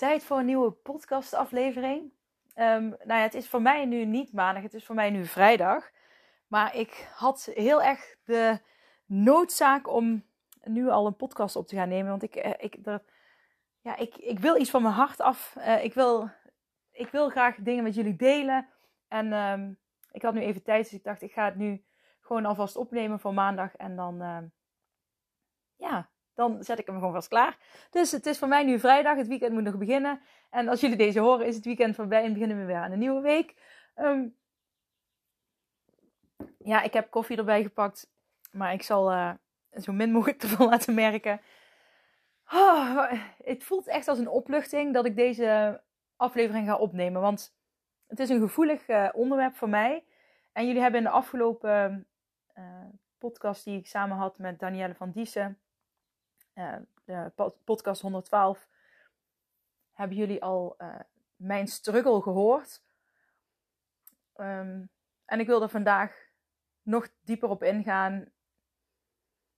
Tijd voor een nieuwe podcastaflevering. Um, nou ja, het is voor mij nu niet maandag, het is voor mij nu vrijdag. Maar ik had heel erg de noodzaak om nu al een podcast op te gaan nemen. Want ik, eh, ik, er, ja, ik, ik wil iets van mijn hart af. Uh, ik, wil, ik wil graag dingen met jullie delen. En um, ik had nu even tijd, dus ik dacht, ik ga het nu gewoon alvast opnemen voor maandag. En dan, uh, ja, dan zet ik hem gewoon vast klaar. Dus het is voor mij nu vrijdag. Het weekend moet nog beginnen. En als jullie deze horen, is het weekend voorbij en beginnen we weer aan een nieuwe week. Um, ja, ik heb koffie erbij gepakt. Maar ik zal uh, zo min mogelijk ervan laten merken. Oh, het voelt echt als een opluchting dat ik deze aflevering ga opnemen. Want het is een gevoelig uh, onderwerp voor mij. En jullie hebben in de afgelopen uh, podcast die ik samen had met Danielle van Diesen uh, de podcast 112, hebben jullie al uh, mijn struggle gehoord. Um, en ik wil er vandaag nog dieper op ingaan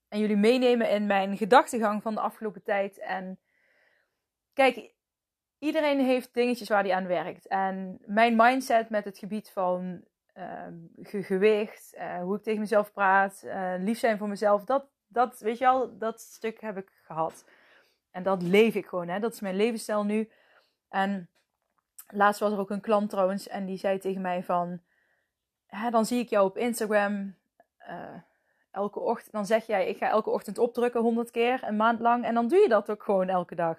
en jullie meenemen in mijn gedachtegang van de afgelopen tijd. En kijk, iedereen heeft dingetjes waar hij aan werkt. En mijn mindset met het gebied van uh, gewicht, uh, hoe ik tegen mezelf praat, uh, lief zijn voor mezelf, dat, dat, weet je wel, dat stuk heb ik gehad. En dat leef ik gewoon, hè. Dat is mijn levensstijl nu. En laatst was er ook een klant trouwens en die zei tegen mij van... Hè, dan zie ik jou op Instagram uh, elke ochtend. Dan zeg jij, ik ga elke ochtend opdrukken honderd keer, een maand lang. En dan doe je dat ook gewoon elke dag.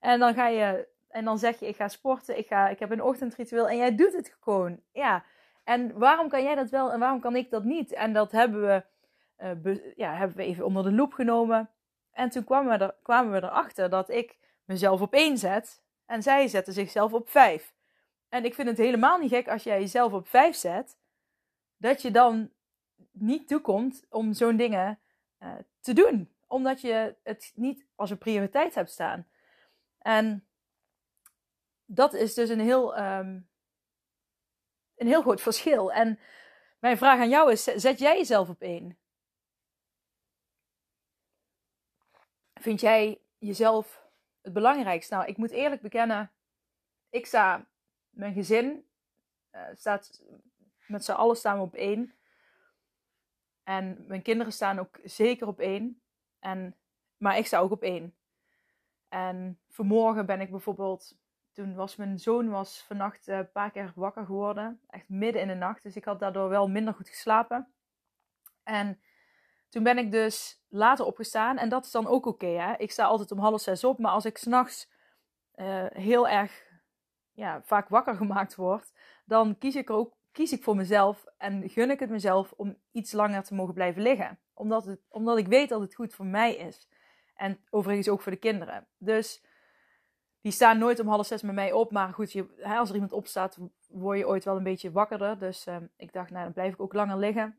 En dan ga je... En dan zeg je, ik ga sporten, ik, ga, ik heb een ochtendritueel. En jij doet het gewoon. Ja. En waarom kan jij dat wel en waarom kan ik dat niet? En dat hebben we uh, ja, hebben we even onder de loep genomen. En toen kwamen we, er, kwamen we erachter dat ik mezelf op één zet en zij zetten zichzelf op vijf. En ik vind het helemaal niet gek als jij jezelf op vijf zet, dat je dan niet toekomt om zo'n dingen uh, te doen. Omdat je het niet als een prioriteit hebt staan. En dat is dus een heel, um, een heel groot verschil. En mijn vraag aan jou is: zet jij jezelf op één? Vind jij jezelf het belangrijkste? Nou, ik moet eerlijk bekennen, ik sta, mijn gezin uh, staat, met z'n allen staan we op één. En mijn kinderen staan ook zeker op één. En, maar ik sta ook op één. En vanmorgen ben ik bijvoorbeeld, toen was mijn zoon was vannacht een paar keer wakker geworden. Echt midden in de nacht. Dus ik had daardoor wel minder goed geslapen. En toen ben ik dus later opgestaan. En dat is dan ook oké. Okay, ik sta altijd om half zes op. Maar als ik s'nachts uh, heel erg ja, vaak wakker gemaakt word. Dan kies ik ook kies ik voor mezelf. En gun ik het mezelf om iets langer te mogen blijven liggen. Omdat, het, omdat ik weet dat het goed voor mij is. En overigens ook voor de kinderen. Dus die staan nooit om half zes met mij op. Maar goed, je, hè, als er iemand opstaat, word je ooit wel een beetje wakkerder. Dus uh, ik dacht, nou dan blijf ik ook langer liggen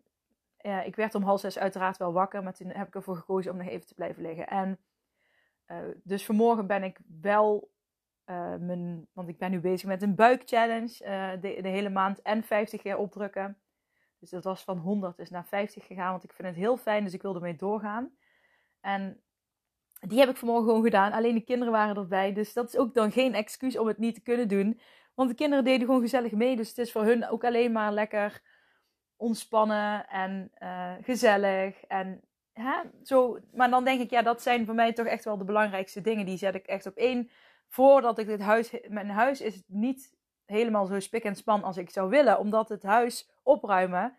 ja, ik werd om half zes uiteraard wel wakker, maar toen heb ik ervoor gekozen om nog even te blijven liggen. En uh, dus vanmorgen ben ik wel, uh, mijn, want ik ben nu bezig met een buikchallenge uh, de, de hele maand en 50 keer opdrukken. Dus dat was van 100 is naar 50 gegaan, want ik vind het heel fijn, dus ik wilde ermee doorgaan. En die heb ik vanmorgen gewoon gedaan. Alleen de kinderen waren erbij, dus dat is ook dan geen excuus om het niet te kunnen doen. Want de kinderen deden gewoon gezellig mee, dus het is voor hun ook alleen maar lekker ontspannen en uh, gezellig. En hè, zo. Maar dan denk ik, ja, dat zijn voor mij toch echt wel de belangrijkste dingen. Die zet ik echt op één. Voordat ik dit huis. Mijn huis is niet helemaal zo spik en span als ik zou willen. Omdat het huis opruimen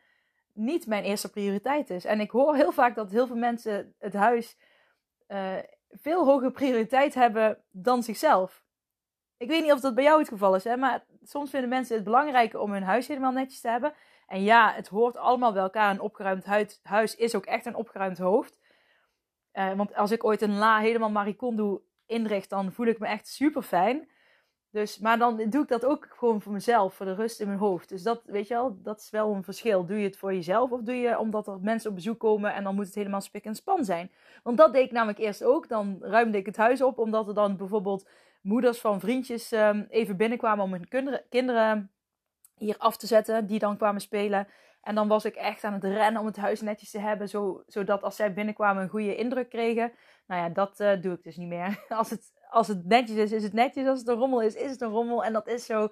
niet mijn eerste prioriteit is. En ik hoor heel vaak dat heel veel mensen het huis uh, veel hogere prioriteit hebben dan zichzelf. ik weet niet of dat bij jou het geval is, hè, maar soms vinden mensen het belangrijker om hun huis helemaal netjes te hebben. En ja, het hoort allemaal bij elkaar. Een opgeruimd huis is ook echt een opgeruimd hoofd. Uh, want als ik ooit een la helemaal maricondo inricht, dan voel ik me echt super fijn. Dus, maar dan doe ik dat ook gewoon voor mezelf, voor de rust in mijn hoofd. Dus dat, weet je wel, dat is wel een verschil. Doe je het voor jezelf of doe je omdat er mensen op bezoek komen en dan moet het helemaal spik en span zijn? Want dat deed ik namelijk eerst ook. Dan ruimde ik het huis op, omdat er dan bijvoorbeeld moeders van vriendjes um, even binnenkwamen om hun kinderen hier af te zetten, die dan kwamen spelen. En dan was ik echt aan het rennen om het huis netjes te hebben, zo, zodat als zij binnenkwamen een goede indruk kregen. Nou ja, dat uh, doe ik dus niet meer. Als het, als het netjes is, is het netjes. Als het een rommel is, is het een rommel. En dat is zo.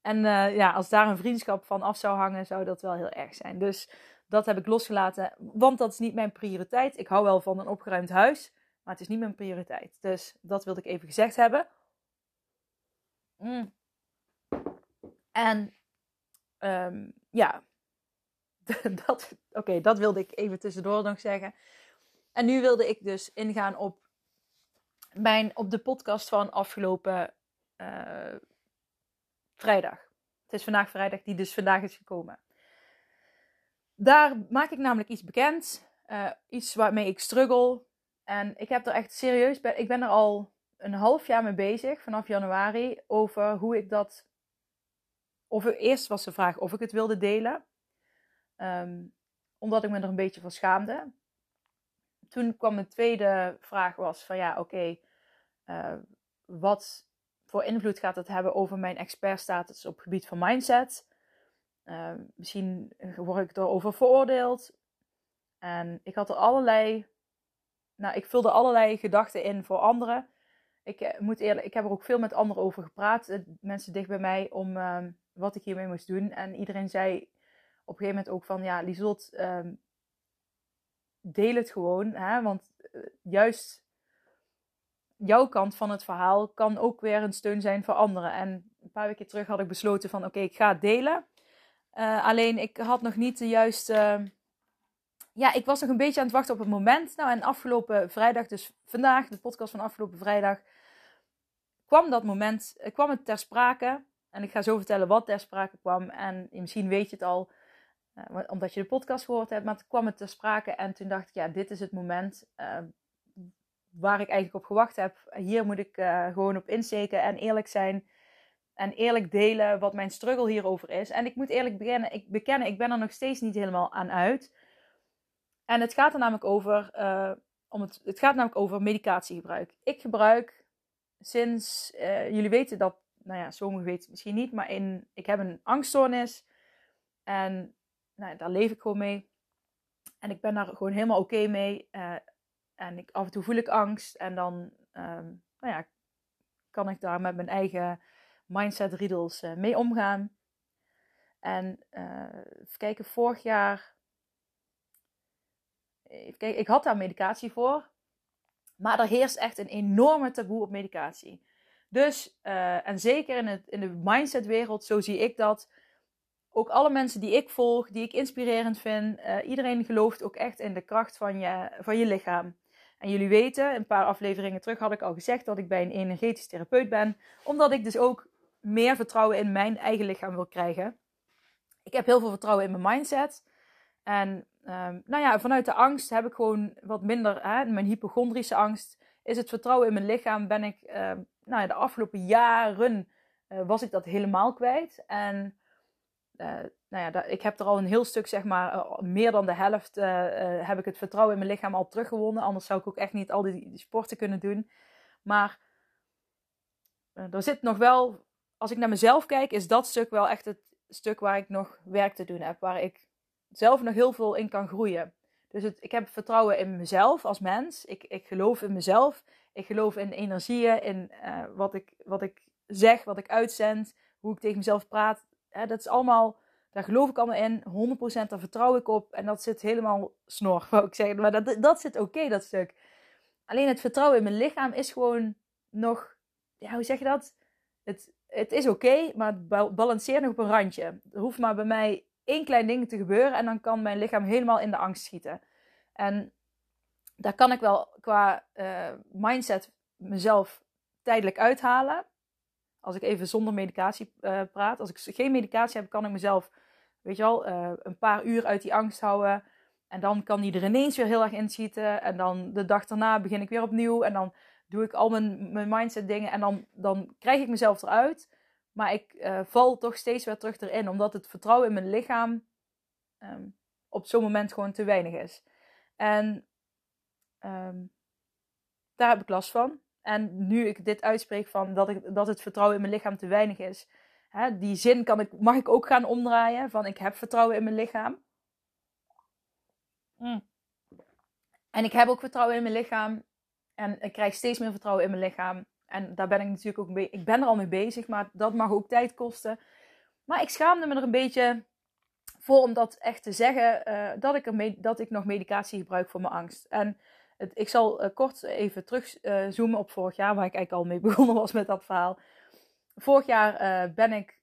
En uh, ja, als daar een vriendschap van af zou hangen, zou dat wel heel erg zijn. Dus dat heb ik losgelaten, want dat is niet mijn prioriteit. Ik hou wel van een opgeruimd huis, maar het is niet mijn prioriteit. Dus dat wilde ik even gezegd hebben. Mm. En um, ja, dat, oké, dat wilde ik even tussendoor nog zeggen. En nu wilde ik dus ingaan op, mijn, op de podcast van afgelopen uh, vrijdag. Het is vandaag vrijdag, die dus vandaag is gekomen. Daar maak ik namelijk iets bekend. Uh, iets waarmee ik struggle. En ik heb er echt serieus bij. Ik ben er al een half jaar mee bezig, vanaf januari, over hoe ik dat. Of eerst was de vraag of ik het wilde delen. Um, omdat ik me er een beetje van schaamde. Toen kwam de tweede vraag was van ja, oké, uh, wat voor invloed gaat het hebben over mijn expertstatus op het gebied van mindset? Uh, misschien word ik erover veroordeeld. En ik had er allerlei, nou, ik vulde allerlei gedachten in voor anderen. Ik eh, moet eerlijk, ik heb er ook veel met anderen over gepraat, mensen dicht bij mij, om uh, wat ik hiermee moest doen. En iedereen zei op een gegeven moment ook van, ja, Liesot, um, deel het gewoon. Hè? Want uh, juist jouw kant van het verhaal kan ook weer een steun zijn voor anderen. En een paar weken terug had ik besloten van, oké, ik ga het delen. Uh, alleen ik had nog niet de juiste... Ja, ik was nog een beetje aan het wachten op het moment. Nou, en afgelopen vrijdag, dus vandaag, de podcast van afgelopen vrijdag, kwam dat moment, eh, kwam het ter sprake. En ik ga zo vertellen wat ter sprake kwam. En misschien weet je het al. Uh, omdat je de podcast gehoord hebt, maar toen kwam het ter sprake en toen dacht ik, ja, dit is het moment uh, waar ik eigenlijk op gewacht heb. Hier moet ik uh, gewoon op insteken en eerlijk zijn en eerlijk delen wat mijn struggle hierover is. En ik moet eerlijk beginnen, ik bekennen, ik ben er nog steeds niet helemaal aan uit. En het gaat er namelijk over, om het, het gaat namelijk over medicatiegebruik. Ik gebruik sinds, jullie weten dat, nou ja, sommigen weten het misschien niet, maar in, ik heb een angststoornis. En nou, daar leef ik gewoon mee. En ik ben daar gewoon helemaal oké mee. Uh, en ik, af en toe voel ik angst. En dan um, nou ja, kan ik daar met mijn eigen mindset riddles uh, mee omgaan. En uh, even kijken, vorig jaar. Even kijken, ik had daar medicatie voor. Maar er heerst echt een enorme taboe op medicatie. Dus, en zeker in, het, in de mindsetwereld, zo zie ik dat ook alle mensen die ik volg, die ik inspirerend vind, uh, iedereen gelooft ook echt in de kracht van je, van je lichaam. En jullie weten, een paar afleveringen terug had ik al gezegd dat ik bij een energetisch therapeut ben, omdat ik dus ook meer vertrouwen in mijn eigen lichaam wil krijgen. Ik heb heel veel vertrouwen in mijn mindset. En um, nou ja, vanuit de angst heb ik gewoon wat minder, hè, mijn hypochondrische angst, is het vertrouwen in mijn lichaam, ben ik, uh, nou ja, de afgelopen jaren uh, was ik dat helemaal kwijt. En uh, nou ja, ik heb er al een heel stuk, zeg maar, uh, meer dan de helft, heb ik het vertrouwen in mijn lichaam al teruggewonnen. Anders zou ik ook echt niet al die, die sporten kunnen doen. Maar er zit nog wel, als ik naar mezelf kijk, is dat stuk wel echt het stuk waar ik nog werk te doen heb. Waar ik zelf nog heel veel in kan groeien. Dus het, ik heb vertrouwen in mezelf als mens. Ik, ik geloof in mezelf. Ik geloof in energieën, in wat, ik, wat ik zeg, wat ik uitzend, hoe ik tegen mezelf praat dat is allemaal, daar geloof ik allemaal in. 100% daar vertrouw ik op. En dat zit helemaal snor, wou ik zeggen. Maar dat, dat zit oké, dat stuk. Alleen het vertrouwen in mijn lichaam is gewoon nog, ja, hoe zeg je dat? Het, het is oké, maar het balanceert nog op een randje. Er hoeft maar bij mij één klein ding te gebeuren en dan kan mijn lichaam helemaal in de angst schieten. En daar kan ik wel qua uh, mindset mezelf tijdelijk uithalen. Als ik even zonder medicatie uh, praat. Als ik geen medicatie heb, kan ik mezelf, weet je wel, uh, een paar uur uit die angst houden. En dan kan die er ineens weer heel erg inschieten. En dan de dag daarna begin ik weer opnieuw. En dan doe ik al mijn, mijn mindset dingen. En dan, dan krijg ik mezelf eruit. Maar ik val toch steeds weer terug erin. Omdat het vertrouwen in mijn lichaam um, op zo'n moment gewoon te weinig is. En um, daar heb ik last van. En nu ik dit uitspreek van dat, ik, dat het vertrouwen in mijn lichaam te weinig is. Hè, die zin kan ik, mag ik ook gaan omdraaien. Van ik heb vertrouwen in mijn lichaam. Mm. En ik heb ook vertrouwen in mijn lichaam. En ik krijg steeds meer vertrouwen in mijn lichaam. En daar ben ik natuurlijk ook mee. Ik ben er al mee bezig, maar dat mag ook tijd kosten. Maar ik schaamde me er een beetje voor om dat echt te zeggen. Uh, dat, ik er dat ik nog medicatie gebruik voor mijn angst. En ik zal uh, kort even terugzoomen uh, op vorig jaar, waar ik eigenlijk al mee begonnen was met dat verhaal. Vorig jaar ben ik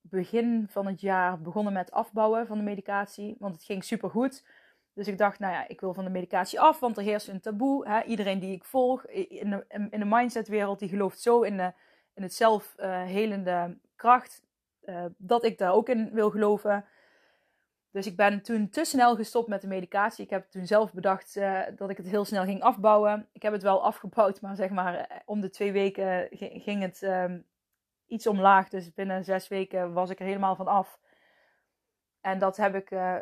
begin van het jaar begonnen met afbouwen van de medicatie. Want het ging super goed. Dus ik dacht, nou ja, ik wil van de medicatie af, want er heerst een taboe. Hè? Iedereen die ik volg in de, in de mindsetwereld, die gelooft zo in, de, in het zelfhelende kracht, dat ik daar ook in wil geloven. Dus ik ben toen te snel gestopt met de medicatie. Ik heb toen zelf bedacht uh, dat ik het heel snel ging afbouwen. Ik heb het wel afgebouwd, maar zeg maar eh, om de twee weken ging het um, iets omlaag. Dus binnen zes weken was ik er helemaal van af. En dat heb ik uh,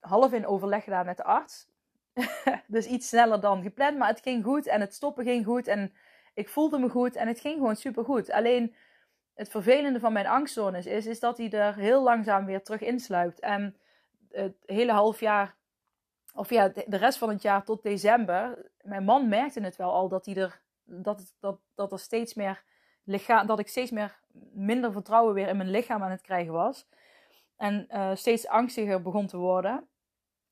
half in overleg gedaan met de arts. dus iets sneller dan gepland, maar het ging goed en het stoppen ging goed en ik voelde me goed en het ging gewoon super goed. Alleen het vervelende van mijn angstzones is, is dat hij er heel langzaam weer terug insluipt. En het hele half jaar, of ja, de rest van het jaar tot december, mijn man merkte het wel al dat hij er, dat, dat, dat er steeds meer lichaam, dat ik steeds meer minder vertrouwen weer in mijn lichaam aan het krijgen was. En uh, steeds angstiger begon te worden.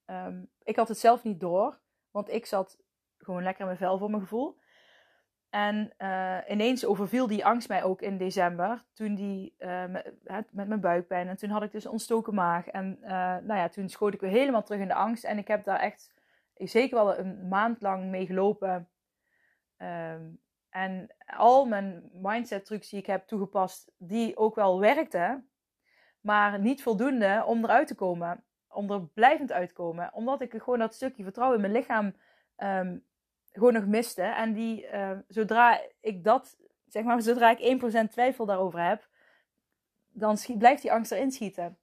Um, ik had het zelf niet door, want ik zat gewoon lekker in mijn vel voor mijn gevoel. En uh, ineens overviel die angst mij ook in december. Toen die uh, met, met, mijn buikpijn. En toen had ik dus ontstoken maag. En uh, nou ja, toen schoot ik weer helemaal terug in de angst. En ik heb daar echt zeker wel een maand lang mee gelopen. Um, en al mijn mindset trucs die ik heb toegepast, die ook wel werkten. Maar niet voldoende om eruit te komen. Om er blijvend uit te komen. Omdat ik gewoon dat stukje vertrouwen in mijn lichaam um, gewoon nog miste. En die, uh, zodra ik dat, zeg maar, zodra ik 1% twijfel daarover heb, dan blijft die angst erin schieten.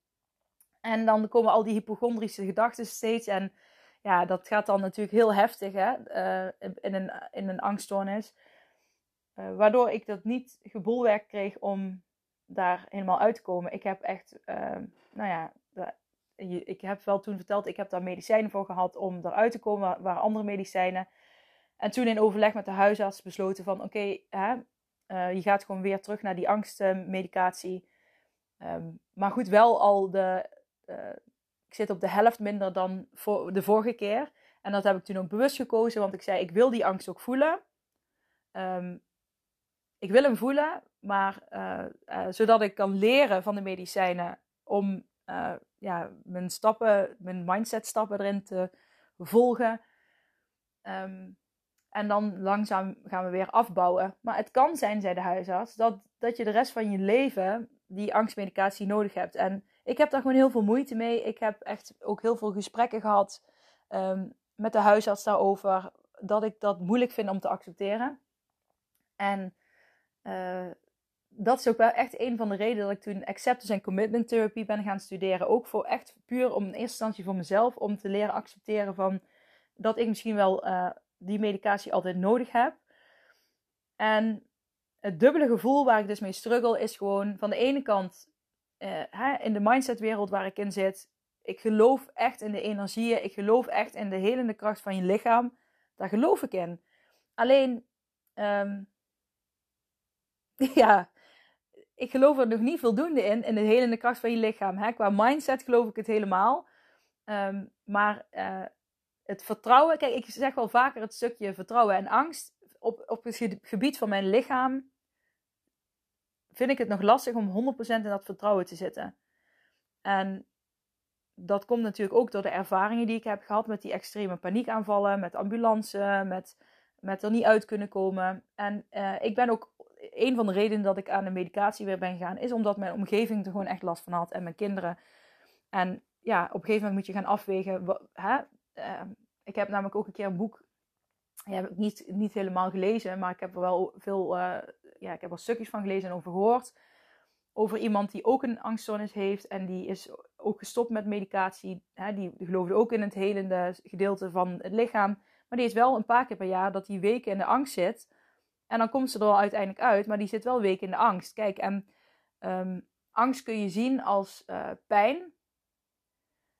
En dan komen al die hypochondrische gedachten steeds. En ja, dat gaat dan natuurlijk heel heftig hè, uh, in, een, in een angststoornis. Uh, waardoor ik dat niet gebolwerk kreeg om daar helemaal uit te komen. Ik heb echt, nou ja, ik heb wel toen verteld, ik heb daar medicijnen voor gehad om eruit te komen, waar andere medicijnen. En toen in overleg met de huisarts besloten van oké, uh, je gaat gewoon weer terug naar die angstmedicatie. Um, maar goed, wel al de, uh, ik zit op de helft minder dan voor de vorige keer. En dat heb ik toen ook bewust gekozen, want ik zei ik wil die angst ook voelen. Um, ik wil hem voelen, maar uh, zodat ik kan leren van de medicijnen om ja, mijn stappen, mijn mindset stappen erin te volgen. Um, en dan langzaam gaan we weer afbouwen. Maar het kan zijn, zei de huisarts, dat, dat je de rest van je leven die angstmedicatie nodig hebt. En ik heb daar gewoon heel veel moeite mee. Ik heb echt ook heel veel gesprekken gehad um, met de huisarts daarover. Dat ik dat moeilijk vind om te accepteren. En uh, dat is ook wel echt een van de redenen dat ik toen acceptance en commitment therapy ben gaan studeren. Ook voor echt puur om in eerste instantie voor mezelf, om te leren accepteren van dat ik misschien wel uh, die medicatie altijd nodig heb. En het dubbele gevoel waar ik dus mee struggle is gewoon van de ene kant uh, in de mindsetwereld waar ik in zit. Ik geloof echt in de energieën. Ik geloof echt in de helende kracht van je lichaam. Daar geloof ik in. Alleen, um, ja, ik geloof er nog niet voldoende in, in de helende kracht van je lichaam. Hè? Qua mindset geloof ik het helemaal. Um, maar uh, het vertrouwen, kijk, ik zeg wel vaker het stukje vertrouwen en angst. Op, op het gebied van mijn lichaam vind ik het nog lastig om 100% in dat vertrouwen te zitten. En dat komt natuurlijk ook door de ervaringen die ik heb gehad met die extreme paniekaanvallen, met ambulance, met, met er niet uit kunnen komen. En uh, ik ben ook een van de redenen dat ik aan de medicatie weer ben gegaan, is omdat mijn omgeving er gewoon echt last van had en mijn kinderen. En ja, op een gegeven moment moet je gaan afwegen. Hè? Ehm, ik heb namelijk ook een keer een boek, ja, heb ik niet, niet helemaal gelezen, maar ik heb er wel veel, uh, ja, ik heb er stukjes van gelezen en over gehoord. Over iemand die ook een angststoornis heeft en die is ook gestopt met medicatie. Hè? Die geloofde ook in het helende gedeelte van het lichaam. Maar die is wel een paar keer per jaar dat die weken in de angst zit. En dan komt ze er wel uiteindelijk uit, maar die zit wel weken in de angst. Kijk, en um, angst kun je zien als uh, pijn.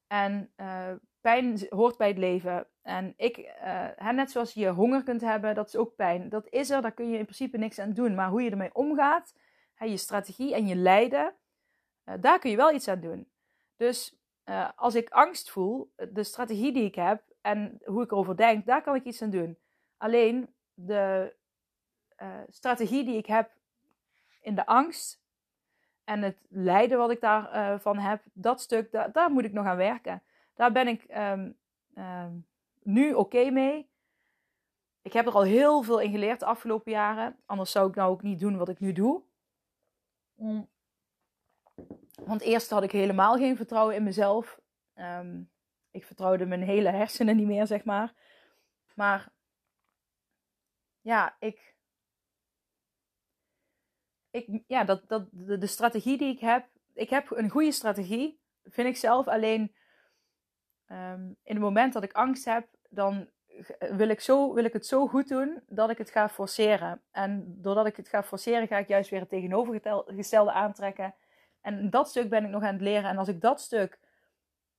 En uh, pijn hoort bij het leven. En ik, uh, net zoals je honger kunt hebben, dat is ook pijn. Dat is er, daar kun je in principe niks aan doen. Maar hoe je ermee omgaat, hè, je strategie en je lijden, daar kun je wel iets aan doen. Dus als ik angst voel, de strategie die ik heb en hoe ik erover denk, daar kan ik iets aan doen. Alleen de strategie die ik heb in de angst en het lijden wat ik daarvan heb, dat stuk, daar, daar moet ik nog aan werken. Daar ben ik um, um, nu oké mee. Ik heb er al heel veel in geleerd de afgelopen jaren. Anders zou ik nou ook niet doen wat ik nu doe. Mm. Want eerst had ik helemaal geen vertrouwen in mezelf. Um, ik vertrouwde mijn hele hersenen niet meer, zeg maar. Maar ja, ik ik, ja, dat, dat, de, de, strategie die ik heb, ik heb een goede strategie, vind ik zelf. Alleen um, in het moment dat ik angst heb, dan wil ik, zo, wil ik het zo goed doen dat ik het ga forceren. En doordat ik het ga forceren, ga ik juist weer het tegenovergestelde aantrekken. En dat stuk ben ik nog aan het leren. En als ik dat stuk,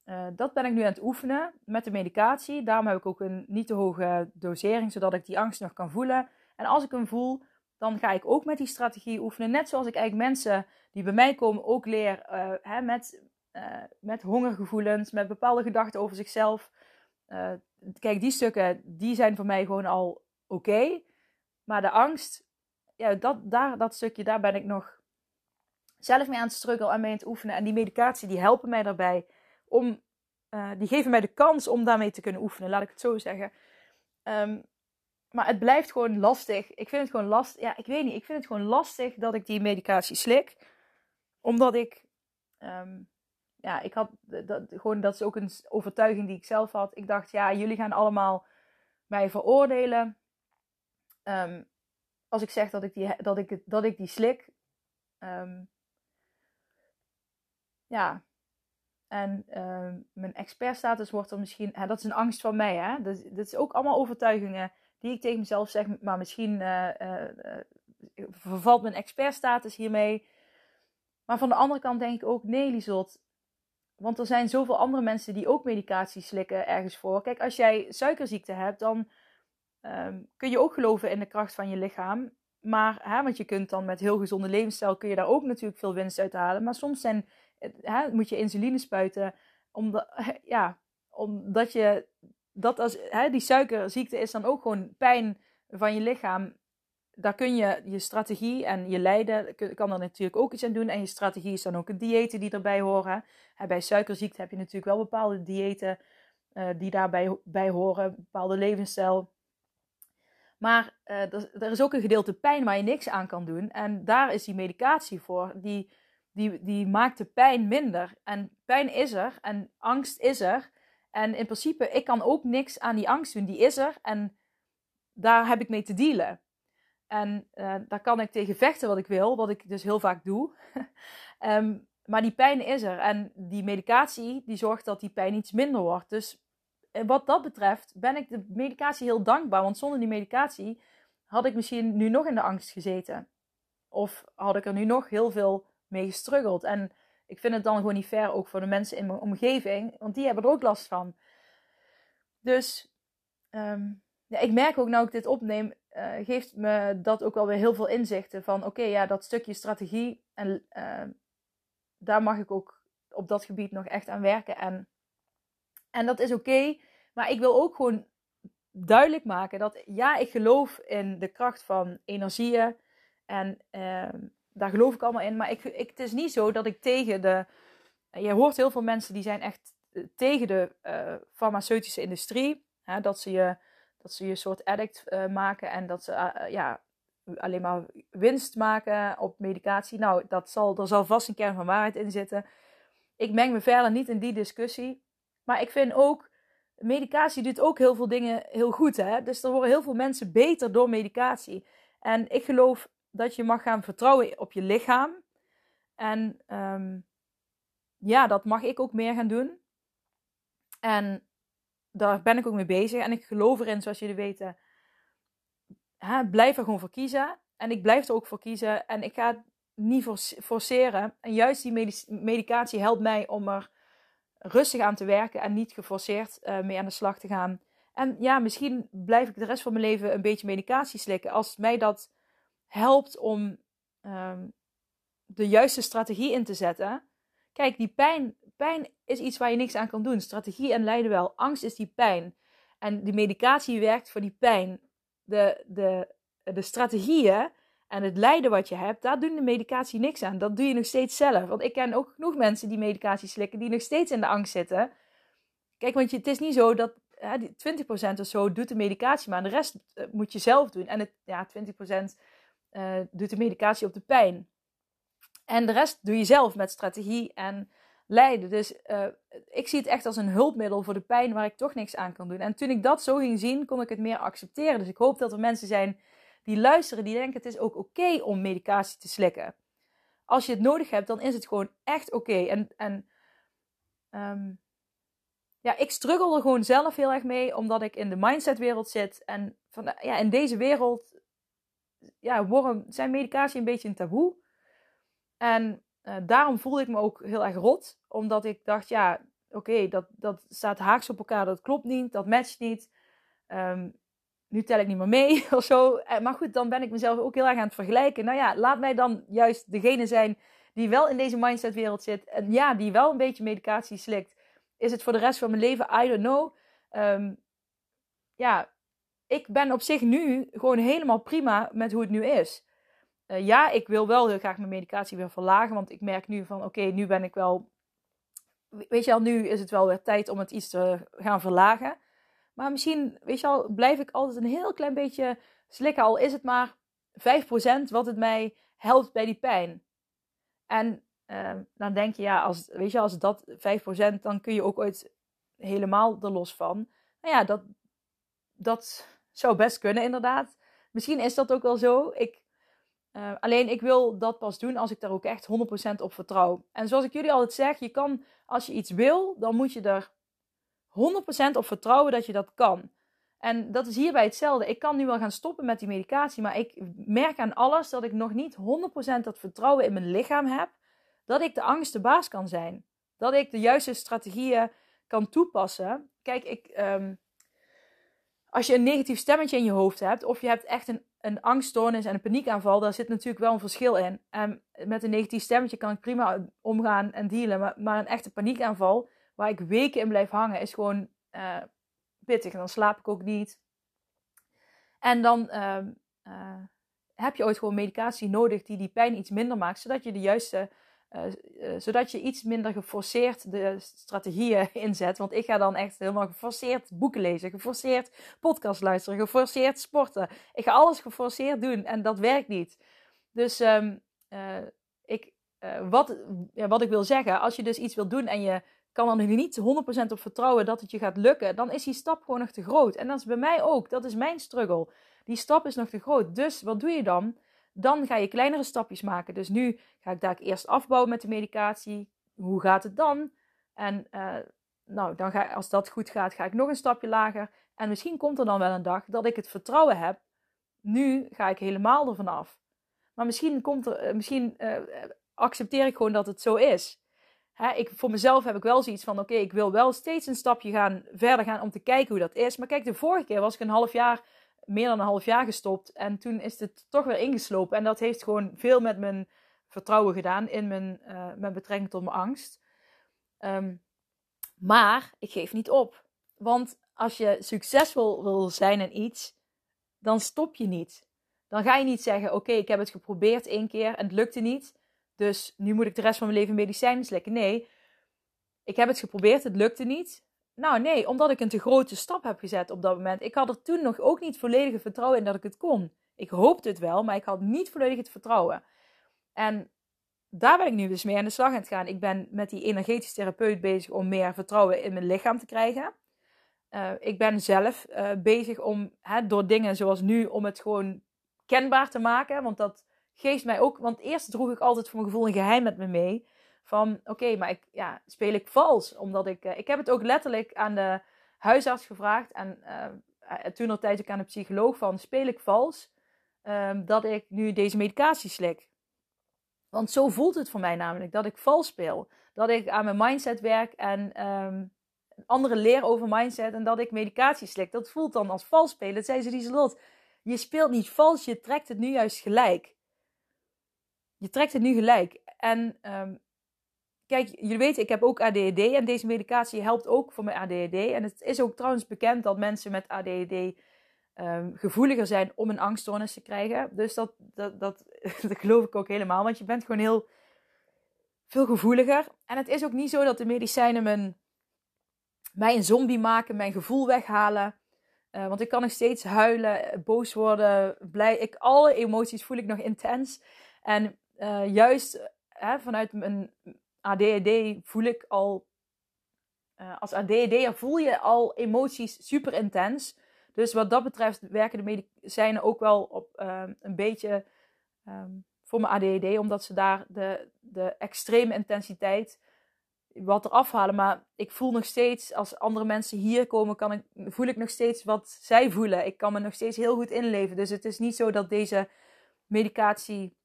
uh, dat ben ik nu aan het oefenen met de medicatie. Daarom heb ik ook een niet te hoge dosering, zodat ik die angst nog kan voelen. En als ik hem voel, dan ga ik ook met die strategie oefenen. Net zoals ik eigenlijk mensen die bij mij komen ook leer uh, hè, met, uh, met hongergevoelens, met bepaalde gedachten over zichzelf. Uh, kijk, die stukken die zijn voor mij gewoon al oké. Maar de angst, ja, dat, daar, dat stukje, daar ben ik nog zelf mee aan het struggelen en mee aan het oefenen. En die medicatie, die helpen mij daarbij om, die geven mij de kans om daarmee te kunnen oefenen, laat ik het zo zeggen. Um, maar het blijft gewoon lastig. Ik vind het gewoon lastig. Ja, ik weet niet. Ik vind het gewoon lastig dat ik die medicatie slik. Omdat ik. Um, ja, ik had. Dat, gewoon, dat is ook een overtuiging die ik zelf had. Ik dacht, ja, jullie gaan allemaal mij veroordelen. Um, als ik zeg dat ik die, dat ik, dat ik die slik. Um, ja. En mijn expertstatus wordt er misschien. Hè, dat is een angst van mij, hè? Dat, dat is ook allemaal overtuigingen die ik tegen mezelf zeg, maar misschien uh, uh, vervalt mijn expertstatus hiermee. Maar van de andere kant denk ik ook, nee Lisot, want er zijn zoveel andere mensen die ook medicatie slikken ergens voor. Kijk, als jij suikerziekte hebt, dan um, kun je ook geloven in de kracht van je lichaam. Maar, hè, want je kunt dan met heel gezonde levensstijl, kun je daar ook natuurlijk veel winst uit halen. Maar soms zijn, hè, moet je insuline spuiten, omdat, ja, omdat je dat als, hè, die suikerziekte is dan ook gewoon pijn van je lichaam. Daar kun je je strategie en je lijden, kan er natuurlijk ook iets aan doen. En je strategie is dan ook een diëten die erbij horen. Bij suikerziekte heb je natuurlijk wel bepaalde diëten uh, die daarbij bij horen, bepaalde levensstijl. Maar er, er, is ook een gedeelte pijn waar je niks aan kan doen. En daar is die medicatie voor. Die, die, die maakt de pijn minder. En pijn is er en angst is er. En in principe, ik kan ook niks aan die angst doen. Die is er en daar heb ik mee te dealen. En uh, daar kan ik tegen vechten wat ik wil, wat ik dus heel vaak doe. um, maar die pijn is er. En die medicatie, die zorgt dat die pijn iets minder wordt. Dus eh, wat dat betreft ben ik de medicatie heel dankbaar. Want zonder die medicatie had ik misschien nu nog in de angst gezeten. Of had ik er nu nog heel veel mee gestruggeld. En ik vind het dan gewoon niet fair, ook voor de mensen in mijn omgeving, want die hebben er ook last van. Dus um, ja, ik merk ook, nou ik dit opneem, uh, geeft me dat ook wel weer heel veel inzichten van, oké, ja, dat stukje strategie, en uh, daar mag ik ook op dat gebied nog echt aan werken. En, en dat is oké, maar ik wil ook gewoon duidelijk maken dat, ja, ik geloof in de kracht van energieën en uh, daar geloof ik allemaal in. Maar ik, ik, het is niet zo dat ik tegen de. Je hoort heel veel mensen die zijn echt eh, tegen de farmaceutische industrie. Hè, dat, ze je, dat ze je soort addict uh, maken en dat ze ja, alleen maar winst maken op medicatie. Nou, dat zal, er zal vast een kern van waarheid in zitten. Ik meng me verder niet in die discussie. Maar ik vind ook, medicatie doet ook heel veel dingen heel goed. Hè? Dus er worden heel veel mensen beter door medicatie. En ik geloof dat je mag gaan vertrouwen op je lichaam. En ehm, ja, dat mag ik ook meer gaan doen. En daar ben ik ook mee bezig. En ik geloof erin, zoals jullie weten. Hè, blijf er gewoon voor kiezen. En ik blijf er ook voor kiezen. En ik ga het niet forceren. En juist die medicatie helpt mij om er rustig aan te werken. En niet geforceerd uh, mee aan de slag te gaan. En ja, misschien blijf ik de rest van mijn leven een beetje medicatie slikken. Als mij dat helpt om um, de juiste strategie in te zetten. Kijk, die pijn, pijn is iets waar je niks aan kan doen. Strategie en lijden wel. Angst is die pijn. En die medicatie werkt voor die pijn. De, de, de strategieën en het lijden wat je hebt, daar doen de medicatie niks aan. Dat doe je nog steeds zelf. Want ik ken ook genoeg mensen die medicatie slikken, die nog steeds in de angst zitten. Kijk, want je, het is niet zo dat hè, 20% of zo doet de medicatie, maar de rest eh, moet je zelf doen. En het, ja, 20% uh, eh, doet de medicatie op de pijn. En de rest doe je zelf met strategie en lijden. Dus uh, ik zie het echt als een hulpmiddel voor de pijn waar ik toch niks aan kan doen. En toen ik dat zo ging zien, kon ik het meer accepteren. Dus ik hoop dat er mensen zijn die luisteren, die denken het is ook oké om medicatie te slikken. Als je het nodig hebt, dan is het gewoon echt oké. En, en um, ja, ik struggle er gewoon zelf heel erg mee, omdat ik in de mindsetwereld zit. En van, ja, in deze wereld ja, zijn medicatie een beetje een taboe. En uh, daarom voelde ik me ook heel erg rot. Omdat ik dacht, ja, oké, dat, dat staat haaks op elkaar. Dat klopt niet, dat matcht niet. Um, nu tel ik niet meer mee of zo. Eh, maar goed, dan ben ik mezelf ook heel erg aan het vergelijken. Nou ja, laat mij dan juist degene zijn die wel in deze mindsetwereld zit. En ja, die wel een beetje medicatie slikt. Is het voor de rest van mijn leven? I don't know. Um, ja, ik ben op zich nu gewoon helemaal prima met hoe het nu is. Uh, ja, ik wil wel heel graag mijn medicatie weer verlagen. Want ik merk nu van, oké, nu ben ik wel... Weet je al, nu is het wel weer tijd om het iets te gaan verlagen. Maar misschien, weet je al, blijf ik altijd een heel klein beetje slikken. Al is het maar 5% wat het mij helpt bij die pijn. En uh, dan denk je, ja, als, weet je, als dat 5%, dan kun je ook ooit helemaal er los van. Nou ja, dat, dat zou best kunnen, inderdaad. Misschien is dat ook wel zo. Ik, uh, alleen ik wil dat pas doen als ik daar ook echt 100% op vertrouw. En zoals ik jullie altijd zeg, je kan, als je iets wil, dan moet je er 100% op vertrouwen dat je dat kan. En dat is hierbij hetzelfde. Ik kan nu wel gaan stoppen met die medicatie, maar ik merk aan alles dat ik nog niet 100% dat vertrouwen in mijn lichaam heb. Dat ik de angst de baas kan zijn. Dat ik de juiste strategieën kan toepassen. Kijk, ik, um, als je een negatief stemmetje in je hoofd hebt, of je hebt echt een, een angststoornis en een paniekaanval, daar zit natuurlijk wel een verschil in. En met een negatief stemmetje kan ik prima omgaan en dealen, maar, maar een echte paniekaanval, waar ik weken in blijf hangen, is gewoon uh, pittig. En dan slaap ik ook niet. En dan uh, uh, heb je ooit gewoon medicatie nodig die die pijn iets minder maakt, zodat je de juiste uh, uh, zodat je iets minder geforceerd de strategieën inzet. Want ik ga dan echt helemaal geforceerd boeken lezen, geforceerd podcast luisteren, geforceerd sporten. Ik ga alles geforceerd doen en dat werkt niet. Dus um, uh, ik, wat, ja, wat ik wil zeggen, als je dus iets wil doen en je kan er niet 100% op vertrouwen dat het je gaat lukken, dan is die stap gewoon nog te groot. En dat is bij mij ook. Dat is mijn struggle. Die stap is nog te groot. Dus wat doe je dan? Dan ga je kleinere stapjes maken. Dus nu ga ik daar eerst afbouwen met de medicatie. Hoe gaat het dan? En uh, nou, dan ga, als dat goed gaat, ga ik nog een stapje lager. En misschien komt er dan wel een dag dat ik het vertrouwen heb. Nu ga ik helemaal ervan af. Maar misschien, komt er, eh, misschien uh, accepteer ik gewoon dat het zo is. Hè, ik, voor mezelf heb ik wel zoiets van: oké, ik wil wel steeds een stapje gaan, verder gaan om te kijken hoe dat is. Maar kijk, de vorige keer was ik een half jaar, meer dan een half jaar gestopt. En toen is het toch weer ingeslopen. En dat heeft gewoon veel met mijn vertrouwen gedaan in mijn, uh, mijn betrekking tot mijn angst. Um, maar ik geef niet op. Want als je succesvol wil zijn in iets, dan stop je niet. Dan ga je niet zeggen: Oké, ik heb het geprobeerd één keer en het lukte niet. Dus nu moet ik de rest van mijn leven medicijnen slikken. Nee, ik heb het geprobeerd, het lukte niet. Nou nee, omdat ik een te grote stap heb gezet op dat moment. Ik had er toen nog ook niet volledige vertrouwen in dat ik het kon. Ik hoopte het wel, maar ik had niet volledig het vertrouwen. En daar ben ik nu dus mee aan de slag aan het gaan. Ik ben met die energetisch therapeut bezig om meer vertrouwen in mijn lichaam te krijgen. Uh, ik ben zelf uh, bezig om hè, door dingen zoals nu, om het gewoon kenbaar te maken. Want dat geeft mij ook. Want eerst droeg ik altijd voor mijn gevoel een geheim met me mee. Van oké, maar ik, ja, speel ik vals? Omdat ik. Uh, ik heb het ook letterlijk aan de huisarts gevraagd. En toen nog tijd ook aan de psycholoog van speel ik vals? Um, dat ik nu deze medicatie slik. Want zo voelt het voor mij namelijk, dat ik vals speel. Dat ik aan mijn mindset werk en um, anderen leer over mindset en dat ik medicatie slik. Dat voelt dan als vals spelen. Dat zei ze Lieselot. Je speelt niet vals, je trekt het nu juist gelijk. Je trekt het nu gelijk. En um, kijk, jullie weten, ik heb ook ADHD en deze medicatie helpt ook voor mijn ADHD. En het is ook trouwens bekend dat mensen met ADHD um, gevoeliger zijn om een angststoornis te krijgen. Dus dat, dat, dat, geloof ik ook helemaal, want je bent gewoon heel veel gevoeliger. En het is ook niet zo dat de medicijnen mijn, mij een zombie maken, mijn gevoel weghalen. Uh, want ik kan nog steeds huilen, boos worden, blij. Ik, alle emoties voel ik nog intens. En uh, juist vanuit mijn ADHD voel ik al. Uh, als ADHD'er voel je al emoties super intens. Dus wat dat betreft werken de medicijnen ook wel op um, een beetje um, voor mijn ADHD, omdat ze daar de, de extreme intensiteit wat eraf halen. Maar ik voel nog steeds, als andere mensen hier komen, kan ik, voel ik nog steeds wat zij voelen. Ik kan me nog steeds heel goed inleven. Dus het is niet zo dat deze medicatie